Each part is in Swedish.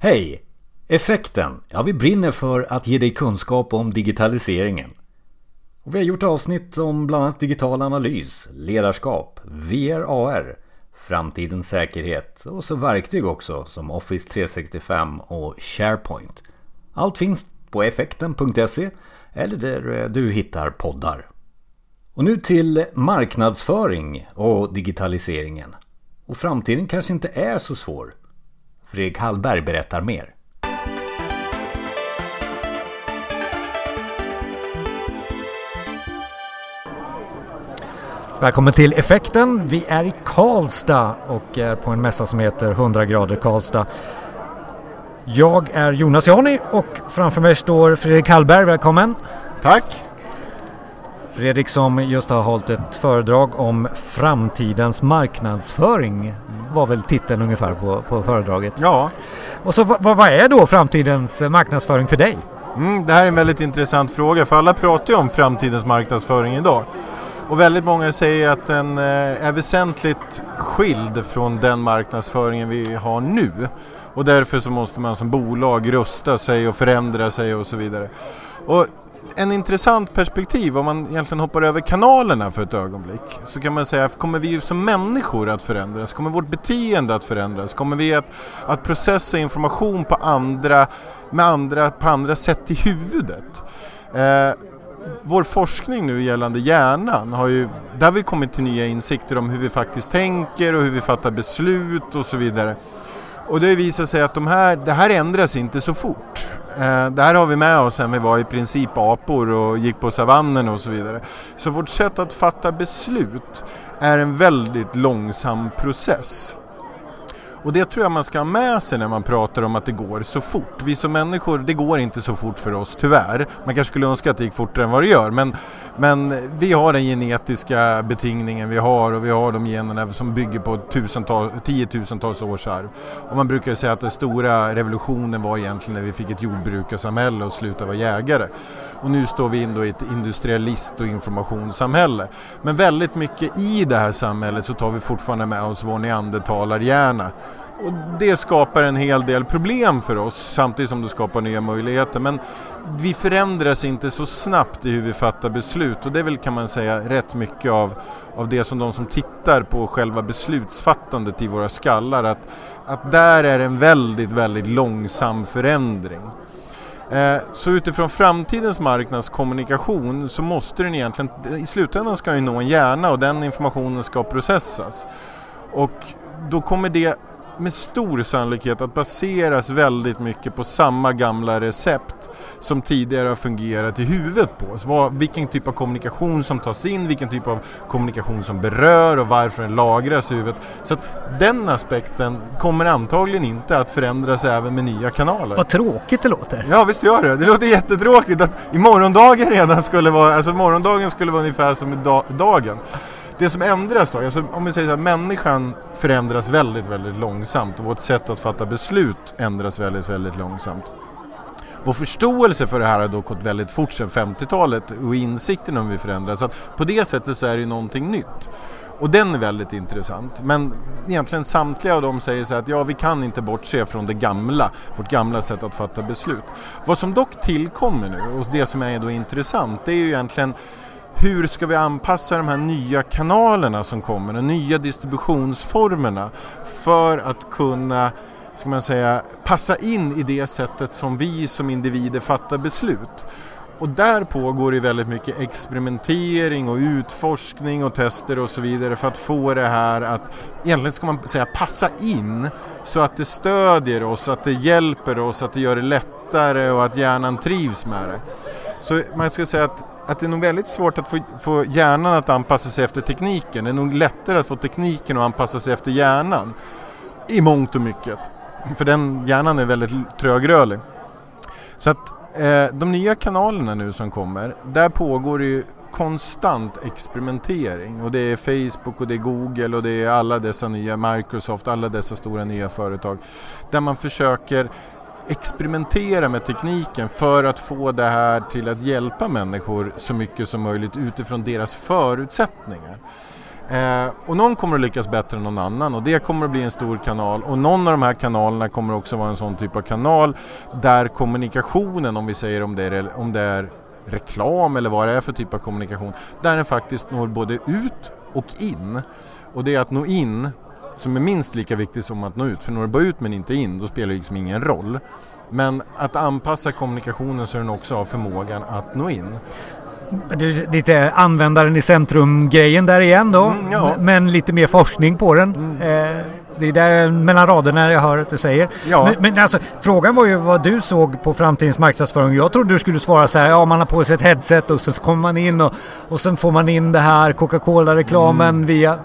Hej! Effekten. Ja, vi brinner för att ge dig kunskap om digitaliseringen. Och vi har gjort avsnitt om bland annat digital analys, ledarskap, VR, AR, framtidens säkerhet och så verktyg också som Office 365 och SharePoint. Allt finns på effekten.se eller där eh, du hittar poddar. Och nu till marknadsföring och digitaliseringen. Och framtiden kanske inte är så svår. Fredrik Hallberg berättar mer. Välkommen till Effekten. Vi är i Karlstad och är på en mässa som heter 100 grader Karlstad. Jag är Jonas Jani och framför mig står Fredrik Hallberg. Välkommen! Tack! Fredrik som just har hållit ett föredrag om framtidens marknadsföring var väl titeln ungefär på, på föredraget. Ja. Och så vad, vad är då framtidens marknadsföring för dig? Mm, det här är en väldigt intressant fråga för alla pratar ju om framtidens marknadsföring idag. Och väldigt många säger att den eh, är väsentligt skild från den marknadsföringen vi har nu. Och därför så måste man som bolag rusta sig och förändra sig och så vidare. Och en intressant perspektiv om man egentligen hoppar över kanalerna för ett ögonblick så kan man säga, kommer vi som människor att förändras? Kommer vårt beteende att förändras? Kommer vi att, att processa information på andra, med andra, på andra sätt i huvudet? Eh, vår forskning nu gällande hjärnan har ju, där har vi kommit till nya insikter om hur vi faktiskt tänker och hur vi fattar beslut och så vidare. Och det har visat sig att de här, det här ändras inte så fort. Eh, det här har vi med oss sen vi var i princip apor och gick på savannen och så vidare. Så vårt sätt att fatta beslut är en väldigt långsam process. Och det tror jag man ska ha med sig när man pratar om att det går så fort. Vi som människor, det går inte så fort för oss tyvärr. Man kanske skulle önska att det gick fortare än vad det gör. Men, men vi har den genetiska betingningen vi har och vi har de generna som bygger på tusentals, tiotusentals års arv. Och man brukar säga att den stora revolutionen var egentligen när vi fick ett jordbrukarsamhälle och slutade vara jägare. Och nu står vi in då i ett industrialist och informationssamhälle. Men väldigt mycket i det här samhället så tar vi fortfarande med oss vår neandertalarhjärna och det skapar en hel del problem för oss samtidigt som det skapar nya möjligheter. Men vi förändras inte så snabbt i hur vi fattar beslut och det är väl kan man säga rätt mycket av, av det som de som tittar på själva beslutsfattandet i våra skallar att, att där är en väldigt, väldigt långsam förändring. Eh, så utifrån framtidens marknadskommunikation så måste den egentligen, i slutändan ska den nå en hjärna och den informationen ska processas. Och då kommer det med stor sannolikhet att baseras väldigt mycket på samma gamla recept som tidigare har fungerat i huvudet på oss. Vad, vilken typ av kommunikation som tas in, vilken typ av kommunikation som berör och varför den lagras i huvudet. Så att den aspekten kommer antagligen inte att förändras även med nya kanaler. Vad tråkigt det låter! Ja visst gör det, det låter jättetråkigt att i morgondagen redan skulle vara, alltså morgondagen skulle vara ungefär som i dagen. Det som ändras då, alltså om vi säger så här, människan förändras väldigt, väldigt långsamt och vårt sätt att fatta beslut ändras väldigt, väldigt långsamt. Vår förståelse för det här har då gått väldigt fort sedan 50-talet och insikten om vi förändras. Så att på det sättet så är det någonting nytt. Och den är väldigt intressant. Men egentligen samtliga av dem säger så att ja, vi kan inte bortse från det gamla, vårt gamla sätt att fatta beslut. Vad som dock tillkommer nu och det som är då intressant det är ju egentligen hur ska vi anpassa de här nya kanalerna som kommer, de nya distributionsformerna för att kunna ska man säga, passa in i det sättet som vi som individer fattar beslut. Och där pågår det väldigt mycket experimentering och utforskning och tester och så vidare för att få det här att egentligen ska man säga passa in så att det stödjer oss, att det hjälper oss, att det gör det lättare och att hjärnan trivs med det. Så man ska säga att att det är nog väldigt svårt att få, få hjärnan att anpassa sig efter tekniken. Det är nog lättare att få tekniken att anpassa sig efter hjärnan. I mångt och mycket. För den hjärnan är väldigt trögrörlig. Så att eh, de nya kanalerna nu som kommer, där pågår det ju konstant experimentering och det är Facebook och det är Google och det är alla dessa nya Microsoft, alla dessa stora nya företag där man försöker experimentera med tekniken för att få det här till att hjälpa människor så mycket som möjligt utifrån deras förutsättningar. Eh, och någon kommer att lyckas bättre än någon annan och det kommer att bli en stor kanal och någon av de här kanalerna kommer också vara en sån typ av kanal där kommunikationen, om vi säger om det är, om det är reklam eller vad det är för typ av kommunikation, där den faktiskt når både ut och in. Och det är att nå in som är minst lika viktigt som att nå ut. För når du bara ut men inte in, då spelar det liksom ingen roll. Men att anpassa kommunikationen så den också har förmågan att nå in. Det är lite användaren i centrum-grejen där igen då, mm, ja. men lite mer forskning på den. Mm. Eh, det är där mellan raderna jag hör att du säger. Ja. Men, men alltså, frågan var ju vad du såg på framtidens marknadsföring. Jag trodde du skulle svara så här, ja man har på sig ett headset och sen kommer man in och, och sen får man in det här Coca-Cola-reklamen mm. via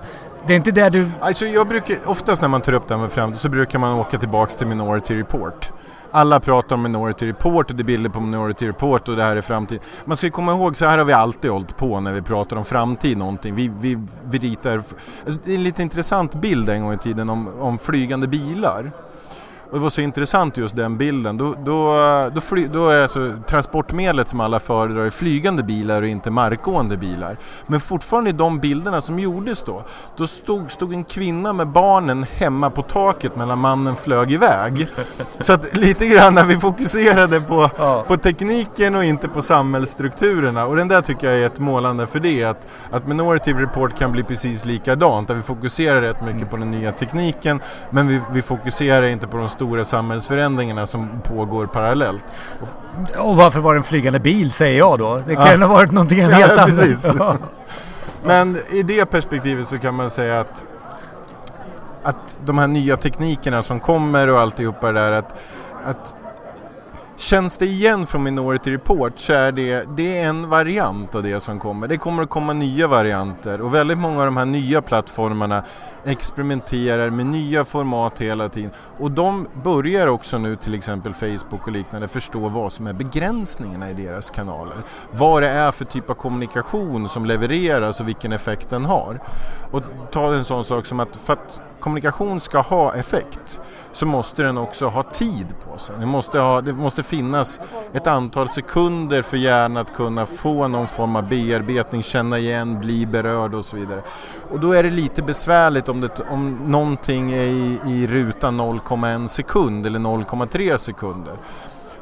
det är inte det du... Alltså jag brukar, oftast när man tar upp det här med framtid så brukar man åka tillbaks till Minority Report. Alla pratar om Minority Report och det är bilder på Minority Report och det här är framtid. Man ska komma ihåg, så här har vi alltid hållit på när vi pratar om framtid någonting. Vi, vi, vi ritar, alltså det är en lite intressant bild en gång i tiden om, om flygande bilar. Och det var så intressant just den bilden. Då, då, då, fly, då är alltså transportmedlet som alla föredrar flygande bilar och inte markgående bilar. Men fortfarande i de bilderna som gjordes då, då stod, stod en kvinna med barnen hemma på taket medan mannen flög iväg. Så att lite grann när vi fokuserade på, ja. på tekniken och inte på samhällsstrukturerna. Och den där tycker jag är ett målande för det, att, att Minority Report kan bli precis likadant. Där vi fokuserar rätt mycket på den nya tekniken men vi, vi fokuserar inte på de stora stora samhällsförändringarna som pågår parallellt. Och varför var det en flygande bil säger jag då? Det kan ja. ha varit någonting ja, helt annat. Precis. Men i det perspektivet så kan man säga att att de här nya teknikerna som kommer och alltihopa det där att, att Känns det igen från Minority Report så är det, det är en variant av det som kommer. Det kommer att komma nya varianter och väldigt många av de här nya plattformarna experimenterar med nya format hela tiden. Och de börjar också nu till exempel Facebook och liknande förstå vad som är begränsningarna i deras kanaler. Vad det är för typ av kommunikation som levereras och vilken effekt den har. Och ta en sån sak som att för att kommunikation ska ha effekt så måste den också ha tid på sig. Det måste, ha, det måste finnas ett antal sekunder för hjärnan att kunna få någon form av bearbetning, känna igen, bli berörd och så vidare. Och då är det lite besvärligt om, det, om någonting är i, i rutan 0,1 sekund eller 0,3 sekunder.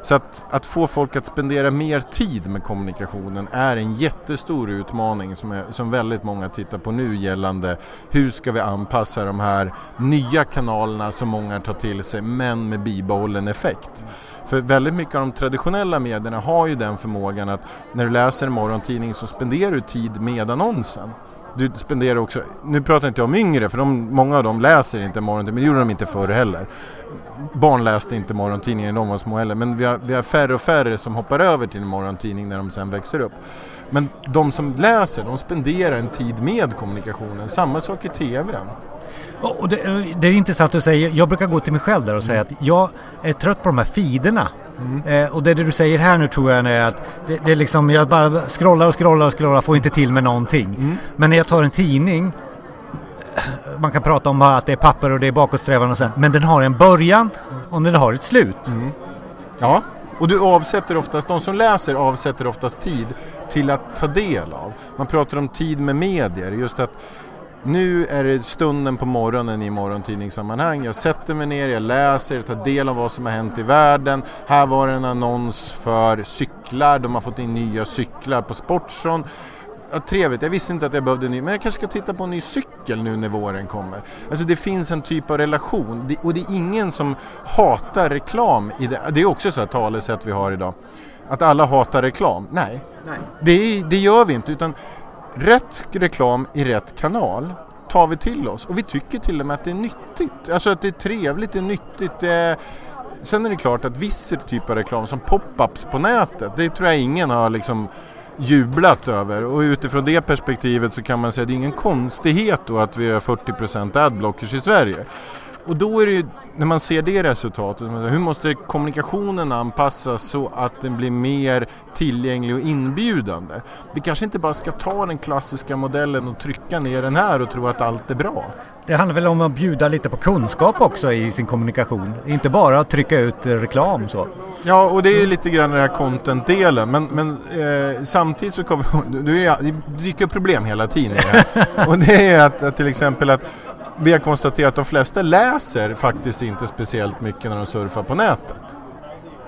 Så att, att, få folk att spendera mer tid med kommunikationen är en jättestor utmaning som, är, som väldigt många tittar på nu gällande hur ska vi anpassa de här nya kanalerna som många tar till sig men med bibehållen effekt. För väldigt mycket av de traditionella medierna har ju den förmågan att när du läser en morgontidning så spenderar du tid med annonsen du spenderar också, nu pratar inte jag om yngre för de, många av dem läser inte morgontidningen, men det gjorde de inte förr heller. Barn läste inte morgontidningen när de var små heller, men vi har, vi har färre och färre som hoppar över till en morgontidning när de sen växer upp. Men de som läser, de spenderar en tid med kommunikationen, samma sak i TV. Och det, det, är intressant att du säger, jag brukar gå till mig själv där och säga att jag är trött på de här feederna. Mm. Eh, och det, det du säger här nu tror jag är att det, det är liksom, jag bara scrollar och scrollar och scrollar, får inte till med någonting. Mm. Men när jag tar en tidning, man kan prata om att det är papper och det är bakåtsträvan och sen, men den har en början och den har ett slut. Mm. Ja, och du avsätter oftast, de som läser avsätter oftast tid till att ta del av. Man pratar om tid med medier, just att nu är det stunden på morgonen i morgontidningssammanhang. Jag sätter mig ner, jag läser, tar del av vad som har hänt i världen. Här var en annons för cyklar, de har fått in nya cyklar på Sportson. Ja, trevligt, jag visste inte att jag behövde en ny, men jag kanske ska titta på en ny cykel nu när våren kommer. Alltså det finns en typ av relation och det är ingen som hatar reklam i det. Det är också så här talesätt vi har idag. Att alla hatar reklam. Nej, Nej. Det, det gör vi inte. utan rätt reklam i rätt kanal tar vi till oss och vi tycker till och med att det är nyttigt. Alltså att det är trevligt, det är nyttigt. Det är... Sen är det klart att viss typ av reklam som pop-ups på nätet, det tror jag ingen har liksom jublat över och utifrån det perspektivet så kan man säga att det är ingen konstighet då att vi har 40% adblockers i Sverige. Och då är det ju, när man ser det resultatet, hur måste kommunikationen anpassas så att den blir mer tillgänglig och inbjudande? Vi kanske inte bara ska ta den klassiska modellen och trycka ner den här och tro att allt är bra. Det handlar väl om att bjuda lite på kunskap också i sin kommunikation, inte bara att trycka ut reklam så. Ja, och det är lite grann den här content-delen, men, men eh, samtidigt så kommer det dyker problem hela tiden i det här. och det är att, att till exempel att vi har konstaterat att de flesta läser faktiskt inte speciellt mycket när de surfar på nätet.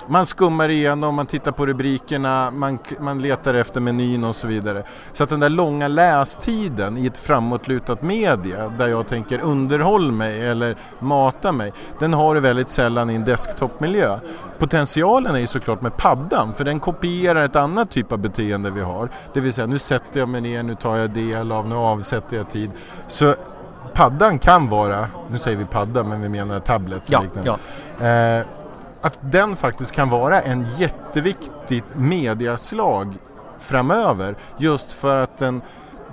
Man skummar igenom, man tittar på rubrikerna, man, man letar efter menyn och så vidare. Så att den där långa lästiden i ett framåtlutat media där jag tänker underhåll mig eller mata mig, den har du väldigt sällan i en desktopmiljö. Potentialen är ju såklart med paddan för den kopierar ett annat typ av beteende vi har. Det vill säga nu sätter jag mig ner, nu tar jag del av, nu avsätter jag tid. Så paddan kan vara, nu säger vi padda men vi menar tablet ja, ja. Eh, att den faktiskt kan vara en jätteviktigt mediaslag framöver just för att den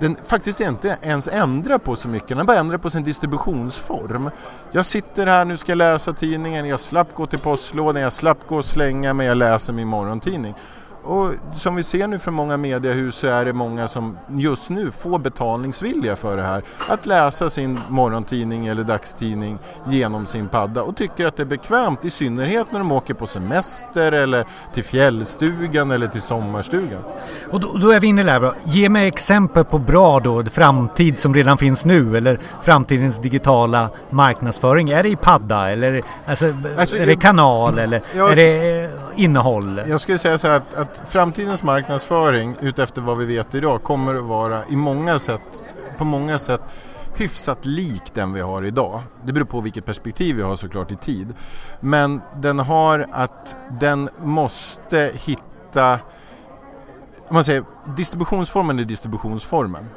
den faktiskt inte ens ändrar på så mycket, den bara ändrar på sin distributionsform. Jag sitter här, nu ska läsa tidningen, jag slapp gå till postlådan, jag slapp gå och slänga mig, jag läser min morgontidning. Och som vi ser nu från många mediehus så är det många som just nu får betalningsvilja för det här. Att läsa sin morgontidning eller dagstidning genom sin padda och tycker att det är bekvämt i synnerhet när de åker på semester eller till fjällstugan eller till sommarstugan. Och då, då är vi inne där, ge mig exempel på bra då, framtid som redan finns nu eller framtidens digitala marknadsföring. Är det i padda eller alltså, alltså, är det kanal eller jag, är det innehåll? Jag skulle säga så här att, att framtidens marknadsföring utefter vad vi vet idag kommer att vara i många sätt, på många sätt hyfsat lik den vi har idag. Det beror på vilket perspektiv vi har såklart i tid. Men den har att den måste hitta, om man säger distributionsformen är distributionsformen.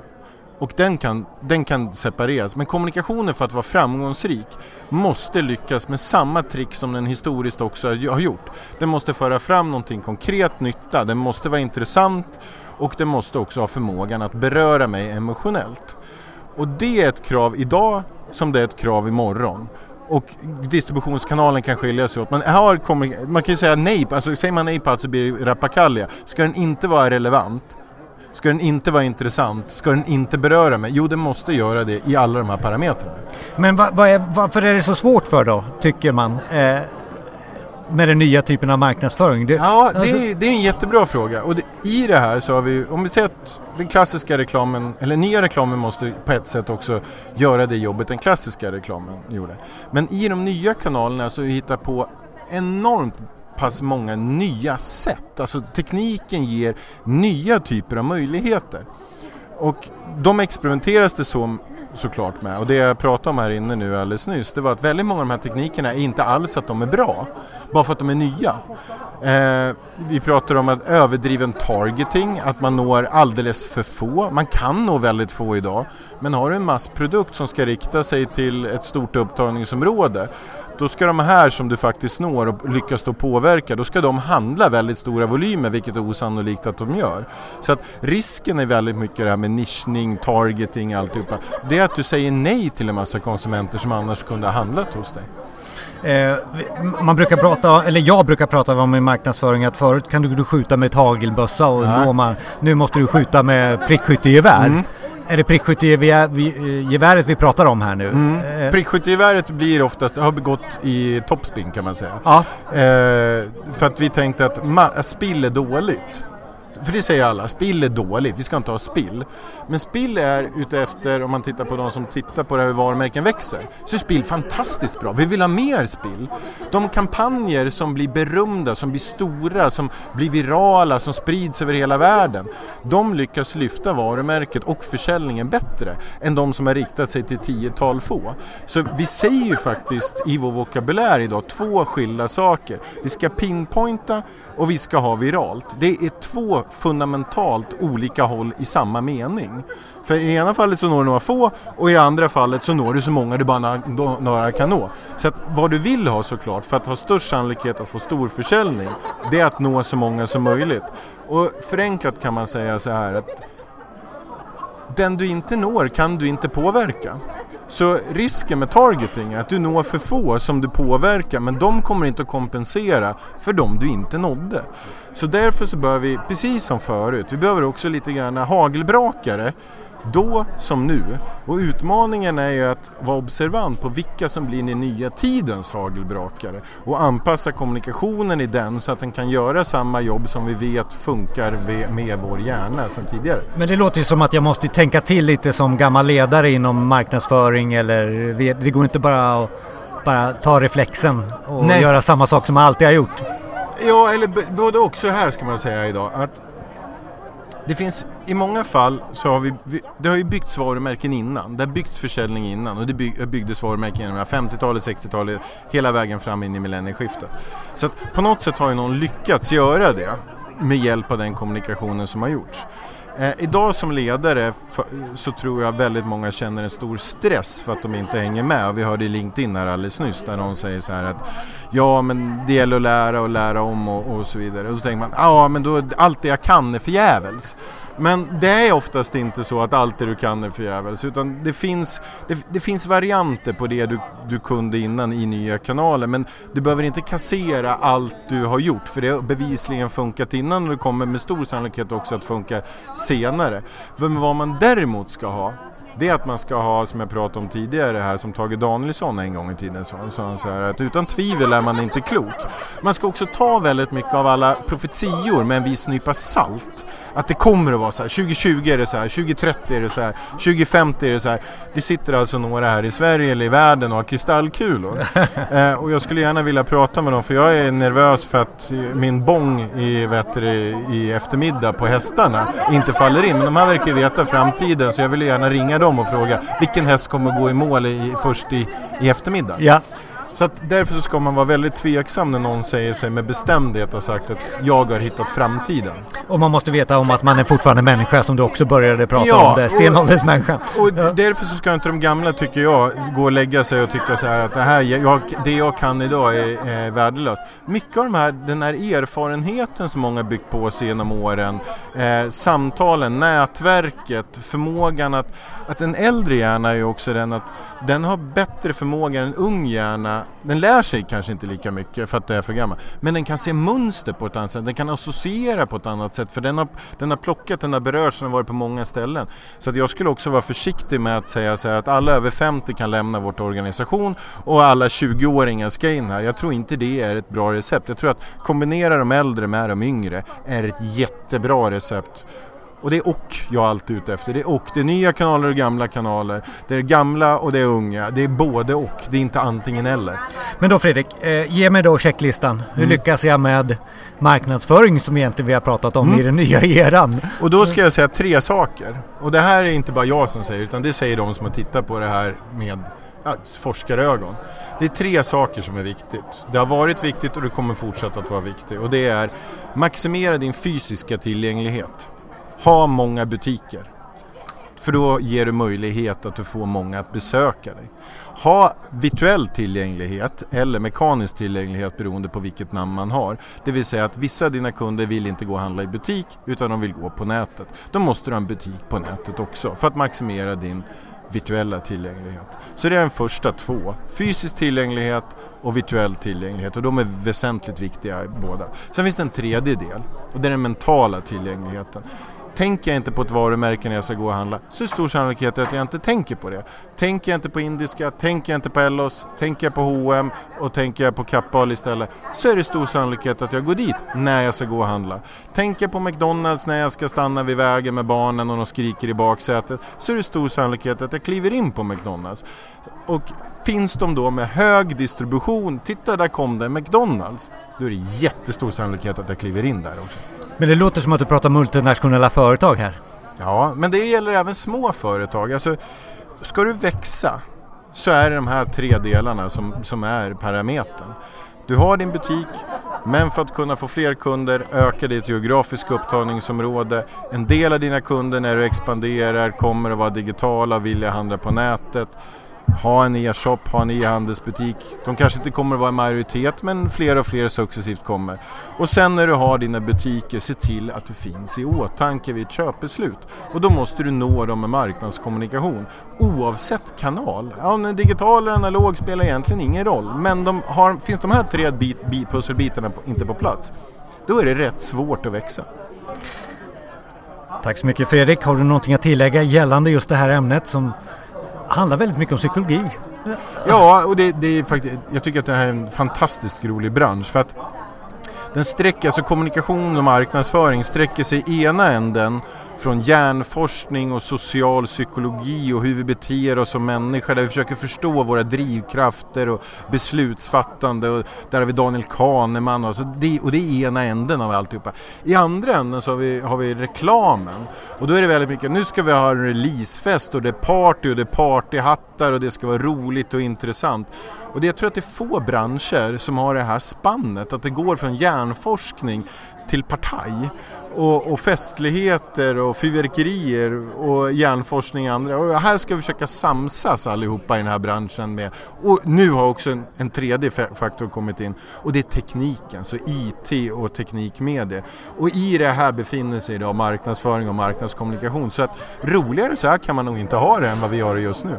Och den kan, den kan separeras. Men kommunikationen för att vara framgångsrik måste lyckas med samma trick som den historiskt också har gjort. Den måste föra fram någonting konkret nytta, den måste vara intressant och den måste också ha förmågan att beröra mig emotionellt. Och det är ett krav idag som det är ett krav imorgon. Och distributionskanalen kan skilja sig åt. Man, har man kan ju säga nej, alltså säger man nej på allt så blir det rappakalja. Ska den inte vara relevant Ska den inte vara intressant? Ska den inte beröra mig? Jo, den måste göra det i alla de här parametrarna. Men va, va är, varför är det så svårt för då, tycker man? Eh, med den nya typen av marknadsföring? Det, ja, det, alltså... är, det, är, en jättebra fråga. Och det, i det här så har vi, om vi säger att den klassiska reklamen, eller nya reklamen måste på ett sätt också göra det jobbet den klassiska reklamen gjorde. Men i de nya kanalerna så hittar på enormt pass många nya sätt. Alltså tekniken ger nya typer av möjligheter. Och de experimenteras det så såklart med. Och det jag pratade om här inne nu alldeles nyss, det var att väldigt många av de här teknikerna är inte alls att de är bra, bara för att de är nya. Eh, vi pratar om att överdriven targeting, att man når alldeles för få. Man kan nå väldigt få idag, men har du en massprodukt som ska rikta sig till ett stort upptagningsområde då ska de här som du faktiskt når och lyckas då påverka, då ska de handla väldigt stora volymer, vilket är osannolikt att de gör. Så att risken är väldigt mycket det här med nischning, targeting, alltihopa. Det är att du säger nej till en massa konsumenter som annars kunde ha handlat hos dig. Eh, man brukar prata, eller jag brukar prata om i marknadsföring att förut kan du, du skjuta med ett hagelbössa och ja. nu måste du skjuta med prickskyttegevär. Mm. Är det prickskyttegeväret vi pratar om här nu? Mm. Eh, prickskyttegeväret blir oftast, har gått i toppspin kan man säga. Ja. Eh, för att vi tänkte att spill är dåligt. För det säger alla, spill är dåligt, vi ska inte ha spill. Men spill är ute efter, om man tittar på de som tittar på det här hur varumärken växer, så är spill fantastiskt bra. Vi vill ha mer spill. De kampanjer som blir berömda, som blir stora, som blir virala, som sprids över hela världen, de lyckas lyfta varumärket och försäljningen bättre än de som har riktat sig till tiotal få. Så vi säger ju faktiskt i vår vokabulär idag två skilda saker. Vi ska pinpointa och vi ska ha viralt. Det är två fundamentalt olika håll i samma mening. För i ena fallet så når du några få och i det andra fallet så når du så många du bara några kan nå. Så att vad du vill ha såklart för att ha störst sannolikhet att få stor försäljning det är att nå så många som möjligt. Och förenklat kan man säga så här att den du inte når kan du inte påverka. Så risken med targeting är att du når för få som du påverkar men de kommer inte att kompensera för de du inte nådde. Så därför så behöver vi, precis som förut, vi behöver också lite grann hagelbrakare då som nu. Och utmaningen är ju att vara observant på vilka som blir den nya tidens hagelbrakare och anpassa kommunikationen i den så att den kan göra samma jobb som vi vet funkar med vår hjärna sedan tidigare. Men det låter ju som att jag måste tänka till lite som gammal ledare inom marknadsföring eller det går inte bara att bara ta reflexen och Nej. göra samma sak som man alltid har gjort. Ja, eller både också här ska man säga idag. Att det finns i många fall så har vi, det har ju byggts varumärken innan. Det har byggts försäljning innan och det bygg, byggdes varumärken genom 50-talet, 60-talet, hela vägen fram in i millennieskiftet. Så att på något sätt har ju någon lyckats göra det med hjälp av den kommunikationen som har gjorts. Eh, idag som ledare så tror jag väldigt många känner en stor stress för att de inte hänger med. Vi hörde i LinkedIn här alldeles nyss där någon säger så här att ja men det gäller att lära och lära om och, och så vidare. Och så tänker man ja men då allt det jag kan är förgäves. Men det är oftast inte så att allt det du kan är förgäves utan det finns, det, det, finns varianter på det du, du kunde innan i nya kanaler men du behöver inte kassera allt du har gjort för det har bevisligen funkat innan och det kommer med stor sannolikhet också att funka senare. Men vad man däremot ska ha det är att man ska ha, som jag pratade om tidigare här, som Tage Danielsson en gång i tiden sa, så här, att utan tvivel är man inte klok. Man ska också ta väldigt mycket av alla profetior med en viss nypa salt. Att det kommer att vara så här, 2020 är det så här, 2030 är det så här, 2050 är det så här. Det sitter alltså några här i Sverige eller i världen och har kristallkulor. eh, och jag skulle gärna vilja prata med dem för jag är nervös för att min bång i, vet i eftermiddag på hästarna inte faller in. Men de här verkar veta framtiden så jag vill gärna ringa dem dem och fråga vilken häst kommer gå i mål i, först i, i eftermiddag. Ja. Så att därför så ska man vara väldigt tveksam när någon säger sig med bestämdhet och sagt att jag har hittat framtiden. Och man måste veta om att man är fortfarande människa som du också började prata ja, om, det stenåldersmänniskan. Och ja. därför så ska inte de gamla, tycker jag, gå och lägga sig och tycka så här att det, här, jag, det jag kan idag är, är värdelöst. Mycket av de här, den här erfarenheten som många byggt på sig genom åren, eh, samtalen, nätverket, förmågan att, att en äldre hjärna är också den att den har bättre förmåga än en ung hjärna. Den lär sig kanske inte lika mycket för att det är för gammal. Men den kan se mönster på ett annat sätt. Den kan associera på ett annat sätt. För den har, den har plockat, den har berörts, den har varit på många ställen. Så att jag skulle också vara försiktig med att säga så här att alla över 50 kan lämna vår organisation och alla 20-åringar ska in här. Jag tror inte det är ett bra recept. Jag tror att kombinera de äldre med de yngre är ett jättebra recept. Och det är och jag är alltid ute efter. Det är och. Det är nya kanaler och gamla kanaler. Det är gamla och det är unga. Det är både och. Det är inte antingen eller. Men då Fredrik, eh, ge mig då checklistan. Hur mm. lyckas jag med marknadsföring som egentligen vi har pratat om mm. i den nya eran? Och då ska jag säga tre saker. Och det här är inte bara jag som säger utan det säger de som har tittat på det här med ja, forskarögon. Det är tre saker som är viktigt. Det har varit viktigt och det kommer fortsätta att vara viktigt. Och det är maximera din fysiska tillgänglighet. Ha många butiker. För då ger du möjlighet att du får många att besöka dig. Ha virtuell tillgänglighet eller mekanisk tillgänglighet beroende på vilket namn man har. Det vill säga att vissa av dina kunder vill inte gå och handla i butik utan de vill gå på nätet. Då måste du ha en butik på nätet också för att maximera din virtuella tillgänglighet. Så det är den första två. Fysisk tillgänglighet och virtuell tillgänglighet och de är väsentligt viktiga båda. Sen finns det en tredje del och det är den mentala tillgängligheten. Tänker jag inte på ett varumärke när jag ska gå och handla så är det stor sannolikhet att jag inte tänker på det. Tänker jag inte på indiska, tänker jag inte på Ellos, tänker jag på H&M och tänker jag på Kappahl istället så är det stor sannolikhet att jag går dit när jag ska gå och handla. Tänker jag på McDonalds när jag ska stanna vid vägen med barnen och de skriker i baksätet så är det stor sannolikhet att jag kliver in på McDonalds. Och finns de då med hög distribution, titta där kom det McDonalds, då är det jättestor sannolikhet att jag kliver in där också. Men det låter som att du pratar multinationella företag här. Ja, men det gäller även små företag. Alltså, ska du växa så är det de här tre delarna som, som är parametern. Du har din butik, men för att kunna få fler kunder, öka ditt geografiska upptagningsområde. En del av dina kunder när du expanderar kommer att vara digitala och vilja handla på nätet ha en e-shop, ha en e-handelsbutik. De kanske inte kommer att vara i majoritet men fler och fler successivt kommer. Och sen när du har dina butiker, se till att du finns i åtanke vid ett köpbeslut. Och då måste du nå dem med marknadskommunikation. Oavsett kanal. Ja, digital eller analog spelar egentligen ingen roll. Men de har, finns de här tre bit, bit, pusselbitarna inte på plats, då är det rätt svårt att växa. Tack så mycket Fredrik. Har du någonting att tillägga gällande just det här ämnet som handlar väldigt mycket om psykologi? Ja, och det, det är faktiskt, jag tycker att det här är en fantastiskt rolig bransch för att den sträcker, alltså kommunikation och marknadsföring sträcker sig i ena änden från hjärnforskning och social psykologi och hur vi beter oss som människor där vi försöker förstå våra drivkrafter och beslutsfattande och där har vi Daniel Kahneman och, så det, och det är ena änden av alltihopa. I andra änden så har vi, har vi reklamen och då är det väldigt mycket, nu ska vi ha en releasefest och det är party och det är partyhattar och det ska vara roligt och intressant. Och det, jag tror att det är få branscher som har det här spannet, att det går från hjärnforskning till partaj och, och festligheter och fyrverkerier och hjärnforskning och andra. Och här ska vi försöka samsas allihopa i den här branschen med. Och nu har också en, en tredje faktor kommit in och det är tekniken, så IT och teknikmedier. Och i det här befinner sig idag marknadsföring och marknadskommunikation. Så att roligare så här kan man nog inte ha det än vad vi har det just nu.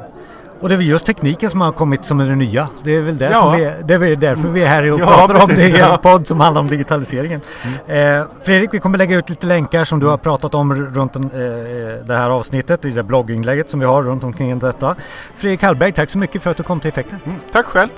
Och det är väl just tekniken som har kommit som är det nya. Det är väl där ja. vi är, det är därför vi är här och ja, pratar om det i en podd som handlar om digitaliseringen. Mm. Eh, Fredrik, vi kommer lägga ut lite länkar som du har pratat om runt den, eh, det här avsnittet i det blogginlägget som vi har runt omkring detta. Fredrik Hallberg, tack så mycket för att du kom till Effekten. Mm, tack själv.